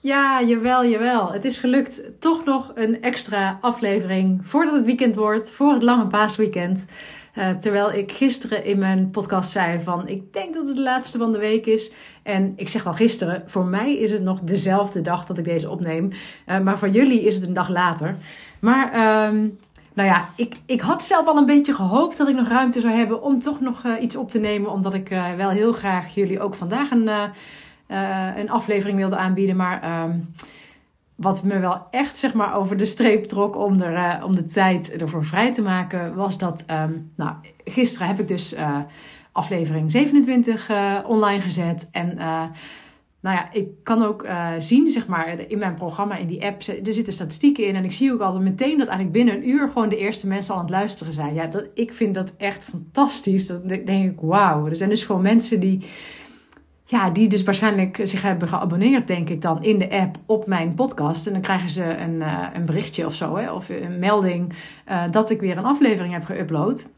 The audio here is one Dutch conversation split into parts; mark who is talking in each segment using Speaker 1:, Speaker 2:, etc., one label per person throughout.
Speaker 1: Ja, jawel, jawel. Het is gelukt. Toch nog een extra aflevering voordat het weekend wordt, voor het lange paasweekend. Uh, terwijl ik gisteren in mijn podcast zei van ik denk dat het de laatste van de week is. En ik zeg al gisteren, voor mij is het nog dezelfde dag dat ik deze opneem. Uh, maar voor jullie is het een dag later. Maar um, nou ja, ik, ik had zelf al een beetje gehoopt dat ik nog ruimte zou hebben om toch nog uh, iets op te nemen. Omdat ik wel heel graag jullie ook vandaag een uh, een aflevering wilde aanbieden. Maar um, wat me wel echt zeg maar, over de streep trok om, er, uh, om de tijd ervoor vrij te maken, was dat. Um, nou, gisteren heb ik dus uh, aflevering 27 online gezet. En nou ja, ik kan ook zien, zeg maar, in mijn programma, in die app, er zitten statistieken in. En ik zie ook al meteen dat eigenlijk binnen een uur gewoon de eerste mensen al aan het luisteren zijn. Ja, dat, ik vind dat echt fantastisch. Dan denk ik, wauw. Er zijn dus gewoon mensen die ja, die dus waarschijnlijk zich hebben geabonneerd, denk ik dan, in de app op mijn podcast. En dan krijgen ze een, uh, een berichtje of zo, hè, of een melding uh, dat ik weer een aflevering heb geüpload.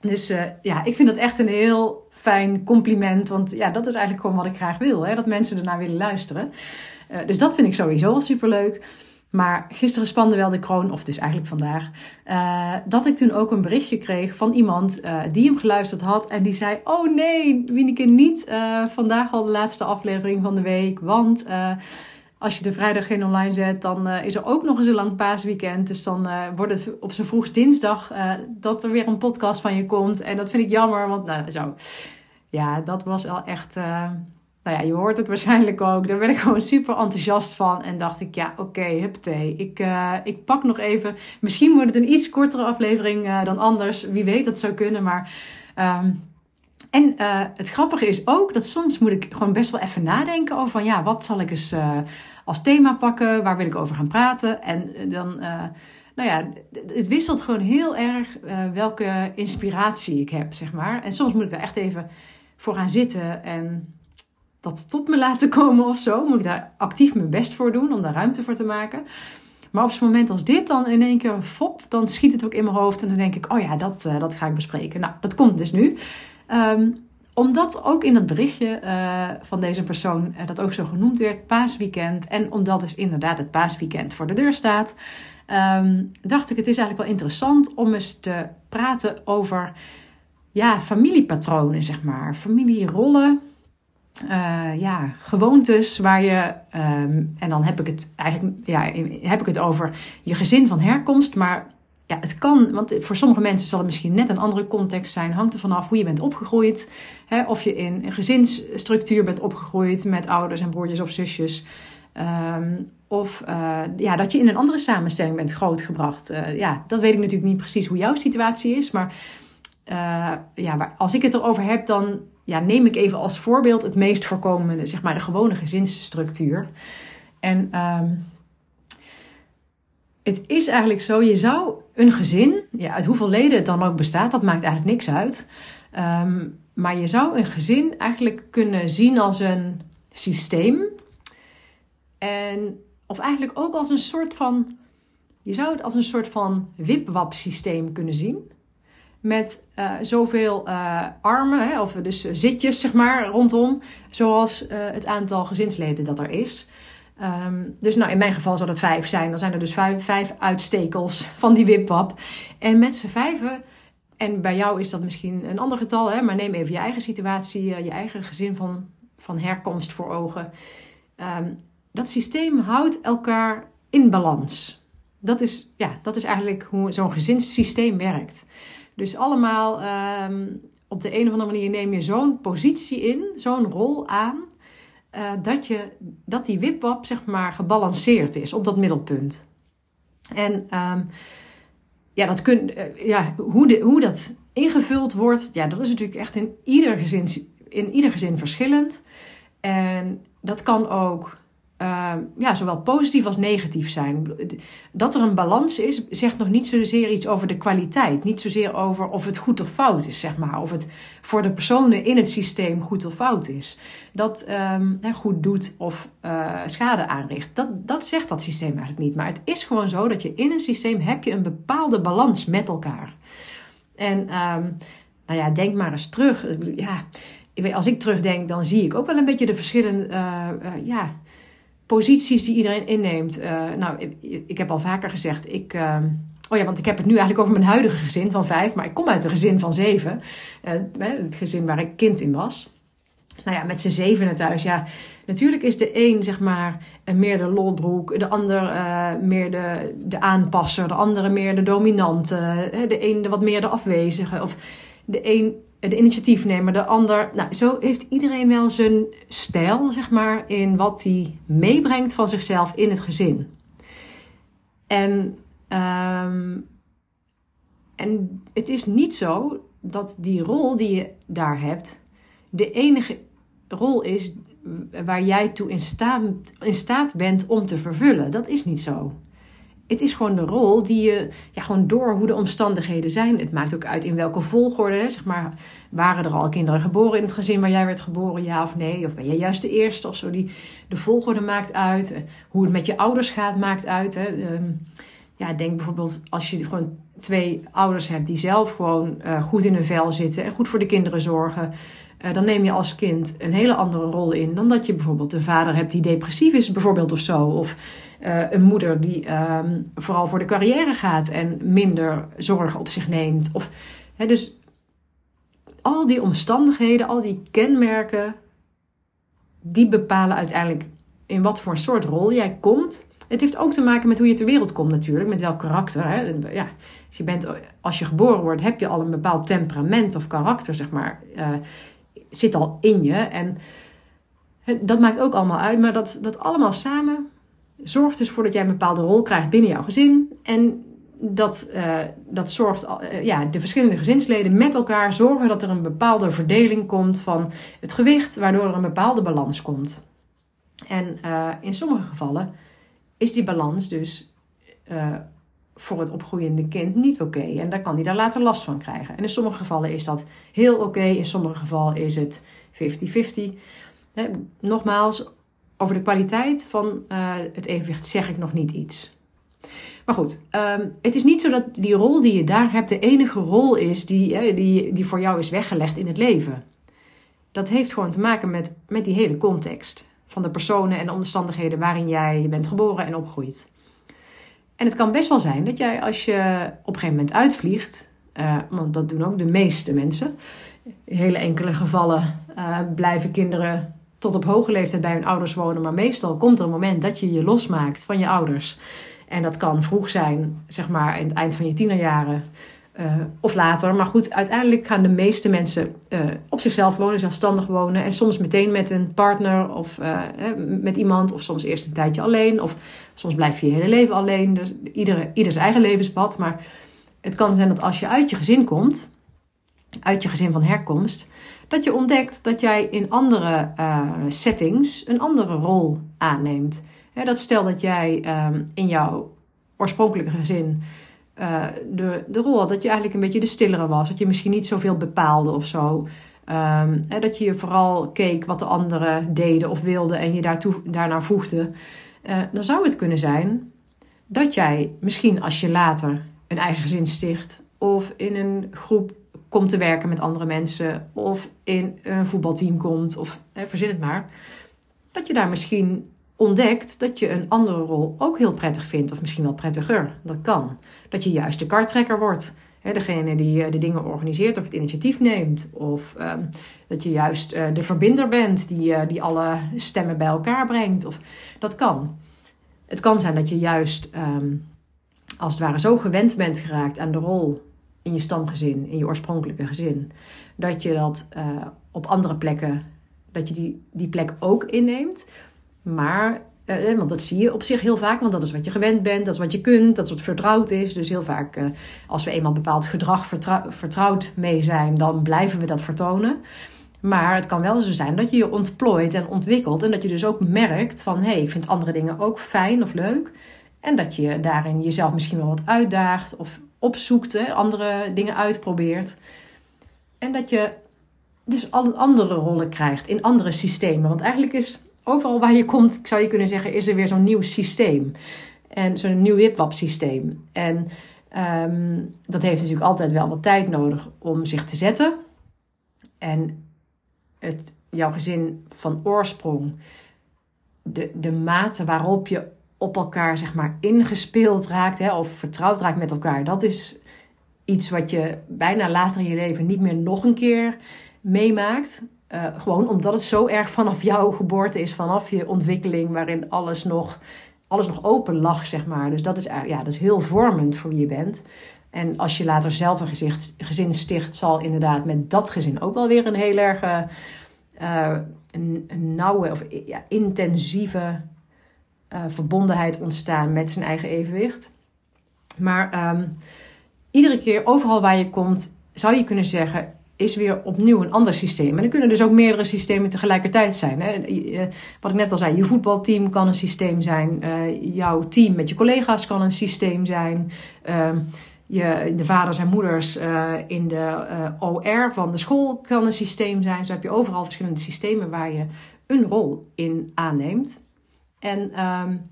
Speaker 1: Dus uh, ja, ik vind dat echt een heel fijn compliment. Want ja, dat is eigenlijk gewoon wat ik graag wil. Hè, dat mensen ernaar willen luisteren. dus dat vind ik sowieso al superleuk. Maar gisteren spande wel de kroon, of dus eigenlijk vandaag, uh, dat ik toen ook een berichtje kreeg van iemand uh, die hem geluisterd had. En die zei: Oh nee, Wieneke, niet uh, vandaag al de laatste aflevering van de week. Want als je de vrijdag geen online zet, dan is er ook nog eens een lang paasweekend. Dus dan wordt het op zijn vroegst dinsdag dat er weer een podcast van je komt. En dat vind ik jammer, want nou zo. Ja, dat was al echt nou ja, je hoort het waarschijnlijk ook. Daar werd ik gewoon super enthousiast van. En dacht ik, ja, oké, okay, huppatee. Ik, uh, ik pak nog even. Misschien wordt het een iets kortere aflevering uh, dan anders. Wie weet, dat zou kunnen. Maar. Um, en uh, het grappige is ook dat soms moet ik gewoon best wel even nadenken over van ja, wat zal ik eens als thema pakken? Waar wil ik over gaan praten? En dan, nou ja, het wisselt gewoon heel erg welke inspiratie ik heb, zeg maar. En soms moet ik daar echt even voor gaan zitten en dat tot me laten komen of zo. Moet ik daar actief mijn best voor doen om daar ruimte voor te maken. Maar op zo'n moment als dit dan in één keer fop, dan schiet het ook in mijn hoofd. En dan denk ik, oh ja, dat, uh, dat ga ik bespreken. Nou, dat komt dus nu. Um, omdat ook in het berichtje uh, van deze persoon uh, dat ook zo genoemd werd, paasweekend. En omdat dus inderdaad het paasweekend voor de deur staat, um, dacht ik het is eigenlijk wel interessant om eens te praten over ja, familiepatronen, zeg maar. Familierollen, uh, ja, gewoontes waar je, um, en dan heb ik het eigenlijk, ja, heb ik het over je gezin van herkomst, maar ja, het kan, want voor sommige mensen zal het misschien net een andere context zijn, hangt er vanaf hoe je bent opgegroeid, hè, of je in een gezinsstructuur bent opgegroeid met ouders en broertjes of zusjes, um, of uh, ja, dat je in een andere samenstelling bent grootgebracht. Uh, ja, dat weet ik natuurlijk niet precies hoe jouw situatie is, maar ja, als ik het erover heb, dan ja, neem ik even als voorbeeld het meest voorkomende, zeg maar de gewone gezinsstructuur. En um, het is eigenlijk zo, je zou een gezin, ja, uit hoeveel leden het dan ook bestaat, dat maakt eigenlijk niks uit. Um, maar je zou een gezin eigenlijk kunnen zien als een systeem. En, of eigenlijk ook als een soort van, je zou het als een soort van wipwap systeem kunnen zien met uh, zoveel uh, armen, hè, of dus zitjes zeg maar, rondom, zoals het aantal gezinsleden dat er is. Um, dus nou, in mijn geval zal het vijf zijn. Dan zijn er dus vijf, vijf uitstekels van die wipwap. En met z'n vijven, en bij jou is dat misschien een ander getal, hè, maar neem even je eigen situatie, je eigen gezin van, van herkomst voor ogen. Um, dat systeem houdt elkaar in balans. Dat is, ja, dat is eigenlijk hoe zo'n gezinssysteem werkt. Dus allemaal um, op de een of andere manier neem je zo'n positie in, zo'n rol aan, uh, dat, je, dat die wipwap zeg maar gebalanceerd is op dat middelpunt. En um, ja, dat kun, uh, ja, hoe, de, hoe dat ingevuld wordt, ja, dat is natuurlijk echt in ieder gezin, in ieder gezin verschillend. En dat kan ook uh, ja, zowel positief als negatief zijn. Dat er een balans is, zegt nog niet zozeer iets over de kwaliteit. Niet zozeer over of het goed of fout is, zeg maar. Of het voor de personen in het systeem goed of fout is. Dat um, goed doet of uh, schade aanricht. Dat, dat zegt dat systeem eigenlijk niet. Maar het is gewoon zo dat je in een systeem heb je een bepaalde balans met elkaar. En um, nou ja, denk maar eens terug. Ja, als ik terugdenk, dan zie ik ook wel een beetje de verschillende... Uh, ja, posities die iedereen inneemt. Uh, nou, ik, ik, heb al vaker gezegd, ik. Uh, oh ja, want ik heb het nu eigenlijk over mijn huidige gezin van vijf, maar ik kom uit een gezin van zeven. Uh, het gezin waar ik kind in was. Nou ja, met z'n zevenen thuis, ja. Natuurlijk is de een, zeg maar, meer de lolbroek, de ander meer de, de aanpasser, de andere meer de dominante, de een de wat meer de afwezige. Of de een de initiatiefnemer, de ander. Nou, zo heeft iedereen wel zijn stijl, zeg maar, in wat hij meebrengt van zichzelf in het gezin. En, um, en het is niet zo dat die rol die je daar hebt, de enige rol is waar jij toe in staat, in staat bent om te vervullen. Dat is niet zo het is gewoon de rol die je, ja, gewoon door hoe de omstandigheden zijn. Het maakt ook uit in welke volgorde, zeg maar. Waren er al kinderen geboren in het gezin waar jij werd geboren, ja of nee? Of ben jij juist de eerste of zo? Die, de volgorde maakt uit. Hoe het met je ouders gaat, maakt uit. Hè. Ehm, ja, denk bijvoorbeeld als je gewoon twee ouders hebt die zelf gewoon uh, goed in hun vel zitten en goed voor de kinderen zorgen. Uh, dan neem je als kind een hele andere rol in dan dat je bijvoorbeeld een vader hebt die depressief is, bijvoorbeeld of zo. Of uh, een moeder die um, vooral voor de carrière gaat en minder zorgen op zich neemt. Of, hè, dus al die omstandigheden, al die kenmerken, die bepalen uiteindelijk in wat voor soort rol jij komt. Het heeft ook te maken met hoe je ter wereld komt natuurlijk, met welk karakter. Hè? Ja, als, je bent, als je geboren wordt, heb je al een bepaald temperament of karakter, zeg maar. Uh, zit al in je. En dat maakt ook allemaal uit, maar dat, dat allemaal samen zorgt dus voor dat jij een bepaalde rol krijgt binnen jouw gezin. En dat, uh, dat zorgt, uh, ja, de verschillende gezinsleden met elkaar zorgen dat er een bepaalde verdeling komt van het gewicht, waardoor er een bepaalde balans komt. En uh, in sommige gevallen is die balans dus voor het opgroeiende kind niet oké. En daar kan hij daar later last van krijgen. En in sommige gevallen is dat heel oké, in sommige gevallen is het 50-50. Nogmaals, over de kwaliteit van uh, het evenwicht zeg ik nog niet iets. Maar goed, um, het is niet zo dat die rol die je daar hebt de enige rol is die, die, die voor jou is weggelegd in het leven. Dat heeft gewoon te maken met, met die hele context van de personen en de omstandigheden waarin jij bent geboren en opgroeit. En het kan best wel zijn dat jij als je op een gegeven moment uitvliegt, uh, want dat doen ook de meeste mensen, in hele enkele gevallen uh, blijven kinderen tot op hoge leeftijd bij hun ouders wonen. Maar meestal komt er een moment dat je je losmaakt van je ouders. En dat kan vroeg zijn, zeg maar, in het eind van je tienerjaren. Uh, of later. Maar goed, uiteindelijk gaan de meeste mensen uh, op zichzelf wonen, zelfstandig wonen. En soms meteen met een partner of uh, met iemand. Of soms eerst een tijdje alleen. Of soms blijf je je hele leven alleen. Dus iedere, ieder zijn eigen levenspad. Maar het kan zijn dat als je uit je gezin komt, uit je gezin van herkomst, dat je ontdekt dat jij in andere uh, settings een andere rol aanneemt. dat stel dat jij um, in jouw oorspronkelijke gezin uh, de, de rol had dat je eigenlijk een beetje de stillere was. Dat je misschien niet zoveel bepaalde of zo. Um, dat je vooral keek wat de anderen deden of wilden en je daartoe, daarnaar voegde. Uh, dan zou het kunnen zijn dat jij misschien als je later een eigen gezin sticht of in een groep komt te werken met andere mensen of in een voetbalteam komt of verzin het maar. Dat je daar misschien ontdekt dat je een andere rol ook heel prettig vindt of misschien wel prettiger. Dat kan. Dat je juist de kartrekker wordt. Hè, degene die eh, de dingen organiseert of het initiatief neemt. Of ehm, dat je juist uh, de verbinder bent die, uh, die alle stemmen bij elkaar brengt. Of, dat kan. Het kan zijn dat je juist um, als het ware zo gewend bent geraakt aan de rol in je stamgezin, in je oorspronkelijke gezin, dat je dat uh, op andere plekken, dat je die, die plek ook inneemt. Maar, uh, want dat zie je op zich heel vaak, want dat is wat je gewend bent, dat is wat je kunt, dat is wat vertrouwd is. Dus heel vaak, als we eenmaal bepaald gedrag vertrou vertrouwd mee zijn, dan blijven we dat vertonen. Maar het kan wel zo zijn dat je je ontplooit en ontwikkelt. En dat je dus ook merkt van hé, hey, ik vind andere dingen ook fijn of leuk. En dat je daarin jezelf misschien wel wat uitdaagt of opzoekt, andere dingen uitprobeert. En dat je dus al andere rollen krijgt in andere systemen. Want eigenlijk is overal waar je komt, zou je kunnen zeggen, is er weer zo'n nieuw systeem. En zo'n nieuw wipwap systeem. En um, dat heeft natuurlijk altijd wel wat tijd nodig om zich te zetten. En het, jouw gezin van oorsprong de, de mate waarop je op elkaar zeg maar ingespeeld raakt hè, of vertrouwd raakt met elkaar, dat is iets wat je bijna later in je leven niet meer nog een keer meemaakt. Uh, gewoon omdat het zo erg vanaf jouw geboorte is, vanaf je ontwikkeling, waarin alles nog, alles nog open lag, zeg maar. Dus dat is, ja, dat is heel vormend voor wie je bent. En als je later zelf een gezin sticht, zal inderdaad met dat gezin ook wel weer een heel erg een, een, nauwe of ja, intensieve uh, verbondenheid ontstaan met zijn eigen evenwicht. Maar um, iedere keer, overal waar je komt, zou je kunnen zeggen, is weer opnieuw een ander systeem. En er kunnen dus ook meerdere systemen tegelijkertijd zijn. Hè? Eh, wat ik net al zei, je voetbalteam kan een systeem zijn. Uh, jouw team met je collega's kan een systeem zijn. Uh, je, de vaders en moeders uh, in de OR van de school kan een systeem zijn. Zo heb je overal verschillende systemen waar je een rol in aanneemt. En um,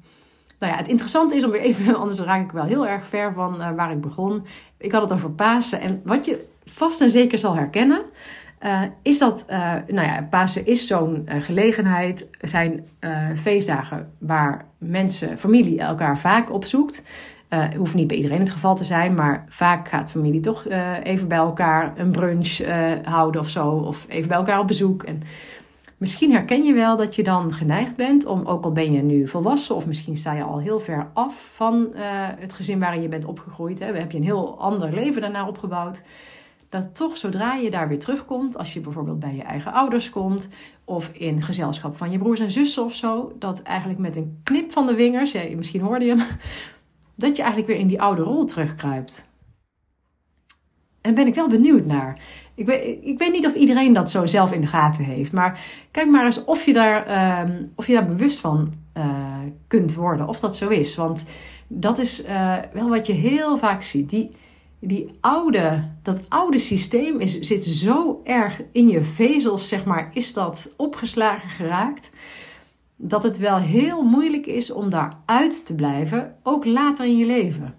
Speaker 1: nou ja, het interessante is om weer even, anders raak ik wel heel erg ver van uh, waar ik begon. Ik had het over Pasen. En wat je vast en zeker zal herkennen, uh, is dat, uh, nou ja, Pasen is zo'n gelegenheid. Er zijn feestdagen waar mensen, familie elkaar vaak opzoekt. Het hoeft niet bij iedereen het geval te zijn, maar vaak gaat familie toch even bij elkaar een brunch houden of zo. Of even bij elkaar op bezoek. En Misschien herken je wel dat je dan geneigd bent om, ook al ben je nu volwassen, of misschien sta je al heel ver af van uh, het gezin waarin je bent opgegroeid, hè, heb je een heel ander leven daarna opgebouwd. Dat toch zodra je daar weer terugkomt, als je bijvoorbeeld bij je eigen ouders komt, of in gezelschap van je broers en zussen of zo, dat eigenlijk met een knip van de vingers, ja, misschien hoorde je hem, dat je eigenlijk weer in die oude rol terugkruipt. En daar ben ik wel benieuwd naar. Ik weet, ik weet niet of iedereen dat zo zelf in de gaten heeft. Maar kijk maar eens of je daar, uh, of je daar bewust van uh, kunt worden. Of dat zo is. Want dat is uh, wel wat je heel vaak ziet. Die, die oude, dat oude systeem is, zit zo erg in je vezels, zeg maar, is dat opgeslagen geraakt. Dat het wel heel moeilijk is om daar uit te blijven, ook later in je leven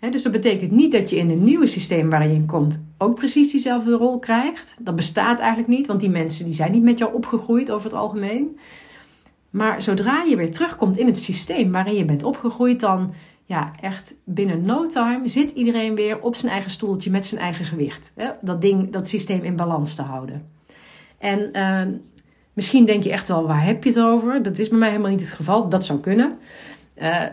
Speaker 1: dus dat betekent niet dat je in een nieuwe systeem waarin je komt ook precies diezelfde rol krijgt. Dat bestaat eigenlijk niet, want die mensen die zijn niet met jou opgegroeid over het algemeen. Maar zodra je weer terugkomt in het systeem waarin je bent opgegroeid, dan ja, echt binnen no time zit iedereen weer op zijn eigen stoeltje met zijn eigen gewicht. dat ding, dat systeem in balans te houden. En uh, misschien denk je echt wel, waar heb je het over? Dat is bij mij helemaal niet het geval. Dat zou kunnen. Uh,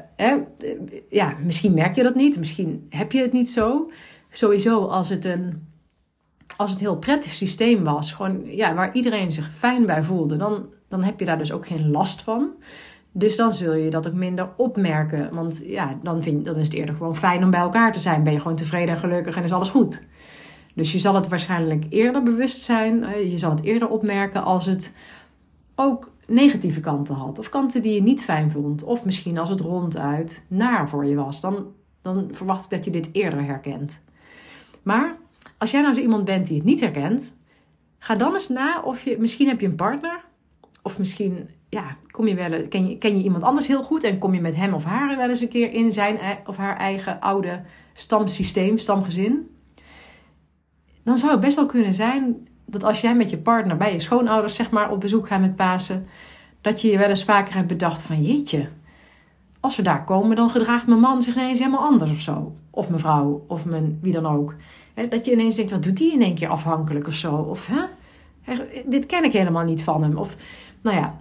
Speaker 1: ja, misschien merk je dat niet, misschien heb je het niet zo. Sowieso als het een als het heel prettig systeem was, gewoon, ja, waar iedereen zich fijn bij voelde, dan, dan heb je daar dus ook geen last van. Dus dan zul je dat ook minder opmerken. Want ja, dan, vind, dan is het eerder gewoon fijn om bij elkaar te zijn. Ben je gewoon tevreden en gelukkig en is alles goed. Dus je zal het waarschijnlijk eerder bewust zijn. Eh, je zal het eerder opmerken als het ook negatieve kanten had. Of kanten die je niet fijn vond. Of misschien als het ronduit naar voor je was. Dan, dan verwacht ik dat je dit eerder herkent. Maar als jij nou zo iemand bent die het niet herkent. Ga dan eens na of je... Misschien heb je een partner. Of misschien ja, kom je wel, ken, je, ken je iemand anders heel goed. En kom je met hem of haar wel eens een keer in zijn of haar eigen oude stamsysteem, stamgezin. Dan zou het best wel kunnen zijn dat als jij met je partner bij je schoonouders zeg maar, op bezoek gaat met Pasen, dat je je wel eens vaker hebt bedacht van jeetje, als we daar komen, dan gedraagt mijn man zich ineens helemaal anders of zo. Of mevrouw, of mijn wie dan ook. Dat je ineens denkt, wat doet die in één keer afhankelijk of zo? Of hè? dit ken ik helemaal niet van hem. Of nou ja,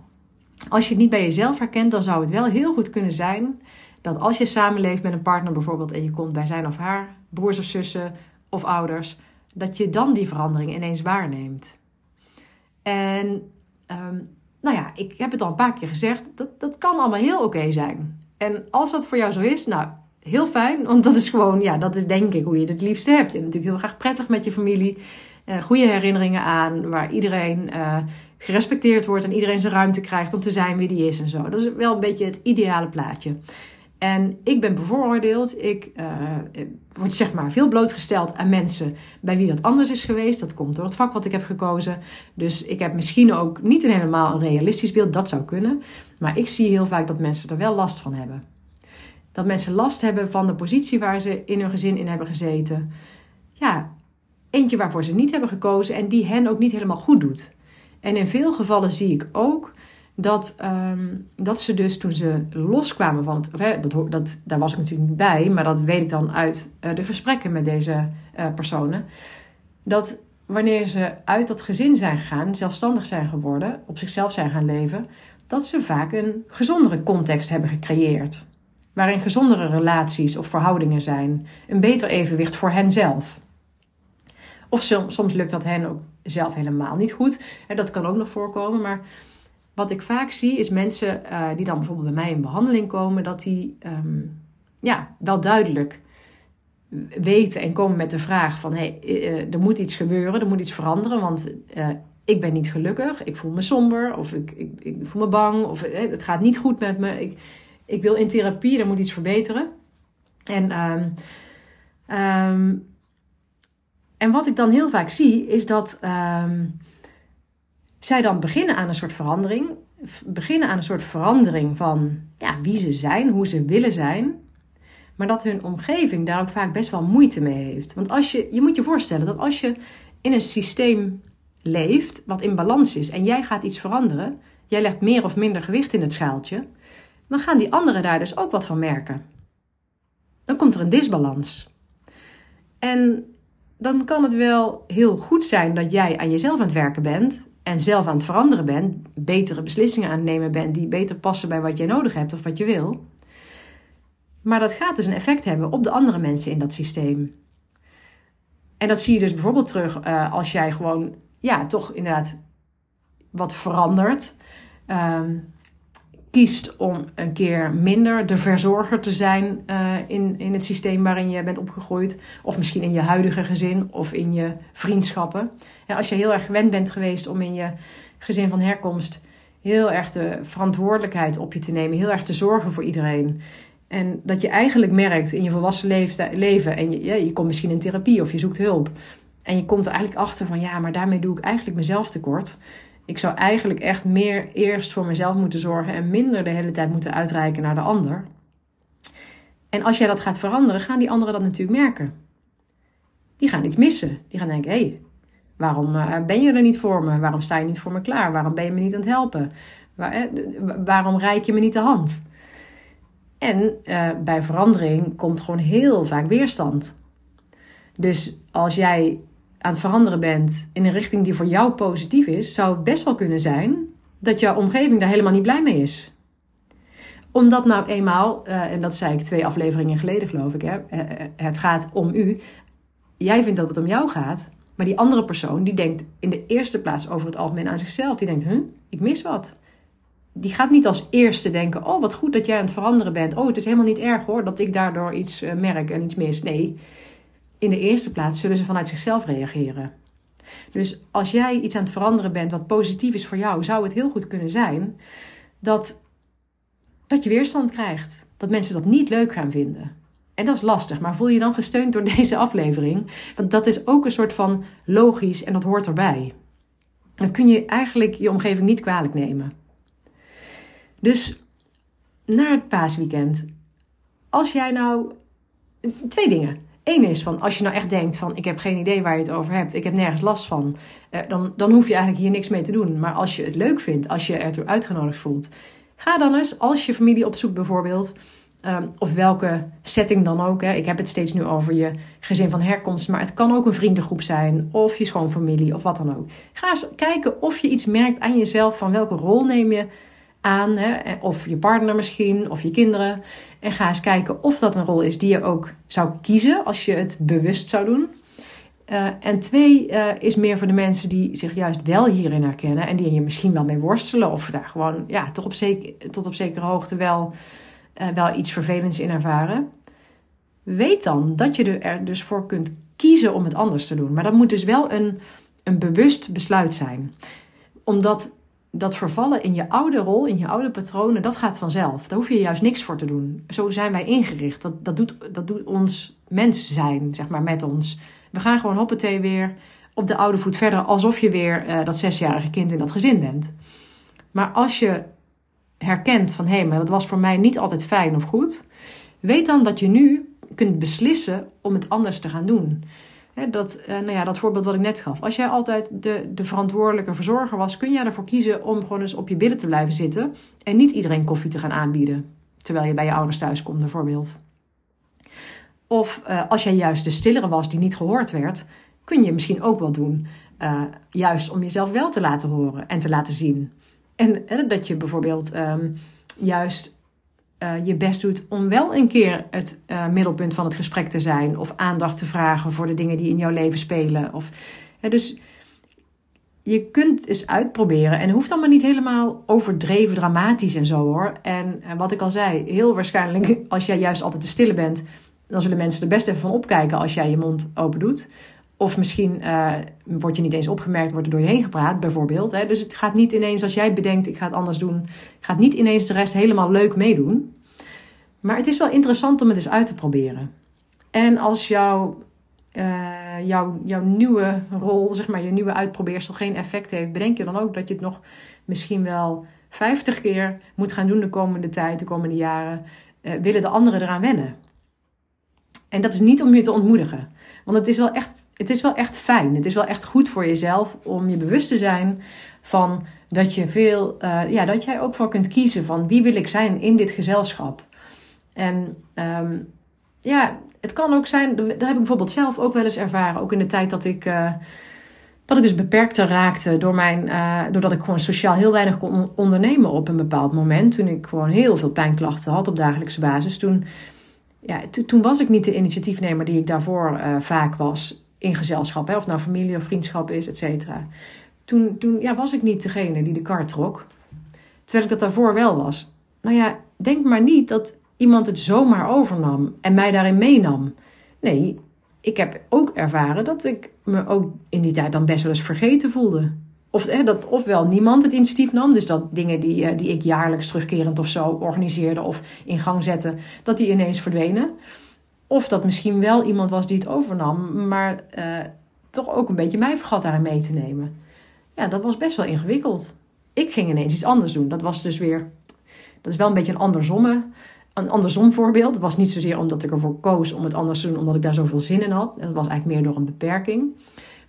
Speaker 1: als je het niet bij jezelf herkent, dan zou het wel heel goed kunnen zijn dat als je samenleeft met een partner bijvoorbeeld en je komt bij zijn of haar broers of zussen of ouders, dat je dan die verandering ineens waarneemt. En um, nou ja, ik heb het al een paar keer gezegd, dat, dat kan allemaal heel oké zijn. En als dat voor jou zo is, nou, heel fijn, want dat is gewoon, ja, dat is denk ik hoe je het het liefste hebt. Je hebt natuurlijk heel graag prettig met je familie, uh, goede herinneringen aan, waar iedereen uh, gerespecteerd wordt en iedereen zijn ruimte krijgt om te zijn wie die is en zo. Dat is wel een beetje het ideale plaatje. En ik ben bevooroordeeld. Ik uh, word zeg maar veel blootgesteld aan mensen bij wie dat anders is geweest. Dat komt door het vak wat ik heb gekozen. Dus ik heb misschien ook niet een helemaal realistisch beeld. Dat zou kunnen. Maar ik zie heel vaak dat mensen er wel last van hebben. Dat mensen last hebben van de positie waar ze in hun gezin in hebben gezeten. Ja, eentje waarvoor ze niet hebben gekozen en die hen ook niet helemaal goed doet. En in veel gevallen zie ik ook dat, ehm, dat ze dus toen ze loskwamen van het, dat, dat, daar was ik natuurlijk niet bij, maar dat weet ik dan uit uh, de gesprekken met deze uh, personen. Dat wanneer ze uit dat gezin zijn gegaan, zelfstandig zijn geworden, op zichzelf zijn gaan leven, dat ze vaak een gezondere context hebben gecreëerd. Waarin gezondere relaties of verhoudingen zijn, een beter evenwicht voor henzelf. Of soms lukt dat hen ook zelf helemaal niet goed. Dat kan ook nog voorkomen. Maar wat ik vaak zie is mensen uh, die dan bijvoorbeeld bij mij in behandeling komen, dat die um, ja, wel duidelijk weten en komen met de vraag van hey, uh, er moet iets gebeuren, er moet iets veranderen, want ik ben niet gelukkig, ik voel me somber of ik, ik, ik voel me bang of het gaat niet goed met me. Ik, ik wil in therapie, er moet iets verbeteren. En um, um, en wat ik dan heel vaak zie, is dat zij dan beginnen aan een soort verandering. Beginnen aan een soort verandering van ja, wie ze zijn, hoe ze willen zijn. Maar dat hun omgeving daar ook vaak best wel moeite mee heeft. Want als je, je moet je voorstellen dat als je in een systeem leeft wat in balans is en jij gaat iets veranderen, jij legt meer of minder gewicht in het schaaltje, dan gaan die anderen daar dus ook wat van merken. Dan komt er een disbalans. En dan kan het wel heel goed zijn dat jij aan jezelf aan het werken bent en zelf aan het veranderen bent, betere beslissingen aan het nemen bent die beter passen bij wat jij nodig hebt of wat je wil. Maar dat gaat dus een effect hebben op de andere mensen in dat systeem. En dat zie je dus bijvoorbeeld terug uh, als jij gewoon, ja, toch inderdaad wat verandert. Um, kiest om een keer minder de verzorger te zijn uh, in, in het systeem waarin je bent opgegroeid. Of misschien in je huidige gezin of in je vriendschappen. Ja, als je heel erg gewend bent geweest om in je gezin van herkomst heel erg de verantwoordelijkheid op je te nemen, heel erg te zorgen voor iedereen. En dat je eigenlijk merkt in je volwassen leven, en je, ja, je komt misschien in therapie of je zoekt hulp. En je komt er eigenlijk achter van ja, maar daarmee doe ik eigenlijk mezelf tekort. Ik zou eigenlijk echt meer eerst voor mezelf moeten zorgen en minder de hele tijd moeten uitreiken naar de ander. En als jij dat gaat veranderen, gaan die anderen dat natuurlijk merken. Die gaan iets missen. Die gaan denken: hé, hey, waarom eh, ben je er niet voor me? Waarom sta je niet voor me klaar? Waarom ben je me niet aan het helpen? Waar, waarom reik je me niet de hand? En uh, bij verandering komt gewoon heel vaak weerstand. Dus als jij aan het veranderen bent in een richting die voor jou positief is, zou best wel kunnen zijn dat jouw omgeving daar helemaal niet blij mee is. Omdat nou eenmaal, uh, en dat zei ik twee afleveringen geleden geloof ik, hè, eh, eh, het gaat om u. Jij vindt dat het om jou gaat, maar die andere persoon die denkt in de eerste plaats over het algemeen aan zichzelf. Die denkt, huh, ik mis wat. Die gaat niet als eerste denken, oh wat goed dat jij aan het veranderen bent. Oh het is helemaal niet erg hoor dat ik daardoor iets merk en iets mis. Nee, in de eerste plaats zullen ze vanuit zichzelf reageren. Dus als jij iets aan het veranderen bent wat positief is voor jou, zou het heel goed kunnen zijn dat, dat je weerstand krijgt. Dat mensen dat niet leuk gaan vinden. En dat is lastig, maar voel je dan gesteund door deze aflevering? Want dat is ook een soort van logisch en dat hoort erbij. Dat kun je eigenlijk je omgeving niet kwalijk nemen. Dus naar het paasweekend. Als jij nou. Twee dingen. Eén is van als je nou echt denkt van ik heb geen idee waar je het over hebt, ik heb nergens last van, eh, dan, dan hoef je eigenlijk hier niks mee te doen. Maar als je het leuk vindt, als je ertoe uitgenodigd voelt, ga dan eens als je familie opzoekt bijvoorbeeld, um, of welke setting dan ook. Ik heb het steeds nu over je gezin van herkomst, maar het kan ook een vriendengroep zijn, of je schoonfamilie, of wat dan ook. Ga eens kijken of je iets merkt aan jezelf van welke rol neem je aan, hè, of je partner misschien, of je kinderen. En ga eens kijken of dat een rol is die je ook zou kiezen als je het bewust zou doen. Uh, en twee uh, is meer voor de mensen die zich juist wel hierin herkennen en die je misschien wel mee worstelen of daar gewoon ja, toch op tot op zekere hoogte wel, uh, wel iets vervelends in ervaren. Weet dan dat je er dus voor kunt kiezen om het anders te doen. Maar dat moet dus wel een, een bewust besluit zijn. Omdat dat vervallen in je oude rol, in je oude patronen, dat gaat vanzelf. Daar hoef je juist niks voor te doen. Zo zijn wij ingericht. Dat, dat, doet, dat doet ons mens zijn, zeg maar, met ons. We gaan gewoon hoppatee weer op de oude voet verder, alsof je weer uh, dat zesjarige kind in dat gezin bent. Maar als je herkent van, hé, hey, maar dat was voor mij niet altijd fijn of goed, weet dan dat je nu kunt beslissen om het anders te gaan doen. Dat, uh, nou ja, dat voorbeeld wat ik net gaf. Als jij altijd de, de verantwoordelijke verzorger was, kun jij ervoor kiezen om gewoon eens op je billen te blijven zitten en niet iedereen koffie te gaan aanbieden. Terwijl je bij je ouders thuis komt, bijvoorbeeld. Of uh, als jij juist de stillere was die niet gehoord werd, kun je misschien ook wel doen. Uh, juist om jezelf wel te laten horen en te laten zien. En dat je bijvoorbeeld um, juist uh, je best doet om wel een keer het uh, middelpunt van het gesprek te zijn. Of aandacht te vragen voor de dingen die in jouw leven spelen. Of, dus je kunt eens uitproberen. En het hoeft allemaal niet helemaal overdreven dramatisch en zo hoor. En, wat ik al zei, heel waarschijnlijk als jij juist altijd te stille bent. Dan zullen mensen er best even van opkijken als jij je mond open doet. Of misschien uh, word je niet eens opgemerkt, wordt er door je heen gepraat, bijvoorbeeld. Hè? Dus het gaat niet ineens, als jij bedenkt, ik ga het anders doen, gaat niet ineens de rest helemaal leuk meedoen. Maar het is wel interessant om het eens uit te proberen. En als jouw, uh, jouw, jouw nieuwe rol, zeg maar, je nieuwe uitprobeersel geen effect heeft, bedenk je dan ook dat je het nog misschien wel 50 keer moet gaan doen de komende tijd, de komende jaren. Uh, willen de anderen eraan wennen? En dat is niet om je te ontmoedigen. Want het is wel echt het is wel echt fijn. Het is wel echt goed voor jezelf om je bewust te zijn van dat je veel, uh, ja, dat jij ook voor kunt kiezen van wie wil ik zijn in dit gezelschap. En um, ja, het kan ook zijn, dat heb ik bijvoorbeeld zelf ook wel eens ervaren, ook in de tijd dat ik, uh, dat ik dus beperkter raakte door mijn, uh, doordat ik gewoon sociaal heel weinig kon ondernemen op een bepaald moment. Toen ik gewoon heel veel pijnklachten had op dagelijkse basis. Toen, ja, toen was ik niet de initiatiefnemer die ik daarvoor vaak was in gezelschap, hè, of nou familie of vriendschap is, et cetera. Toen, toen ja, was ik niet degene die de kar trok, terwijl ik dat daarvoor wel was. Nou ja, denk maar niet dat iemand het zomaar overnam en mij daarin meenam. Nee, ik heb ook ervaren dat ik me ook in die tijd dan best wel eens vergeten voelde. Of hè, dat ofwel niemand het initiatief nam, dus dat dingen die, eh, die ik jaarlijks terugkerend of zo organiseerde of in gang zette, dat die ineens verdwenen. Of dat misschien wel iemand was die het overnam, maar uh, toch ook een beetje mij vergat daarin mee te nemen. Ja, dat was best wel ingewikkeld. Ik ging ineens iets anders doen. Dat was dus weer, dat is wel een beetje een andersomme, een andersom voorbeeld. Het was niet zozeer omdat ik ervoor koos om het anders te doen, omdat ik daar zoveel zin in had. Dat was eigenlijk meer door een beperking.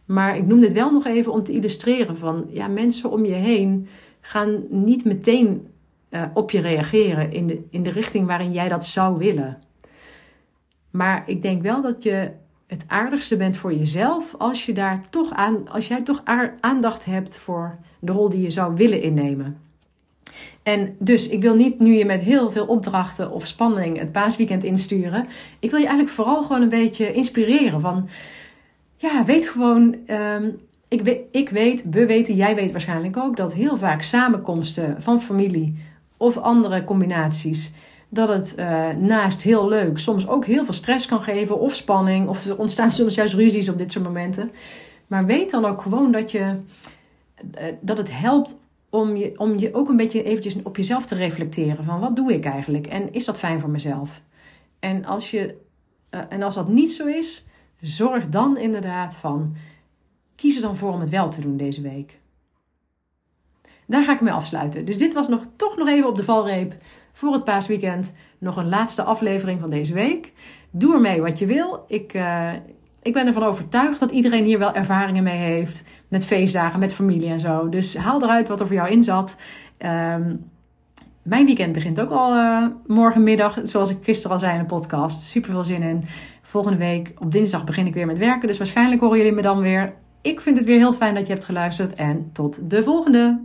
Speaker 1: Maar ik noem dit wel nog even om te illustreren van, ja, mensen om je heen gaan niet meteen uh, op je reageren in de, in de richting waarin jij dat zou willen. Maar ik denk wel dat je het aardigste bent voor jezelf als je daar toch aan, als jij toch aandacht hebt voor de rol die je zou willen innemen. En dus, ik wil niet nu je met heel veel opdrachten of spanning het paasweekend insturen. Ik wil je eigenlijk vooral gewoon een beetje inspireren van, ja, weet gewoon, um, ik, weet, weet, we weten, jij weet waarschijnlijk ook, dat heel vaak samenkomsten van familie of andere combinaties dat het uh, naast heel leuk soms ook heel veel stress kan geven of spanning. Of er ontstaan soms juist ruzies op dit soort momenten. Maar weet dan ook gewoon dat, je, uh, dat het helpt om je, om je ook een beetje eventjes op jezelf te reflecteren. Van wat doe ik eigenlijk? En is dat fijn voor mezelf? En als, je, uh, en als dat niet zo is, zorg dan inderdaad van... Kies er dan voor om het wel te doen deze week. Daar ga ik mee afsluiten. Dus dit was nog, toch nog even op de valreep voor het paasweekend nog een laatste aflevering van deze week. Doe ermee wat je wil. Ik, uh, ik ben ervan overtuigd dat iedereen hier wel ervaringen mee heeft. Met feestdagen, met familie en zo. Dus haal eruit wat er voor jou in zat. Um, mijn weekend begint ook al uh, morgenmiddag, zoals ik gisteren al zei in de podcast. Super veel zin in. Volgende week op dinsdag begin ik weer met werken. Dus waarschijnlijk horen jullie me dan weer. Ik vind het weer heel fijn dat je hebt geluisterd. En tot de volgende!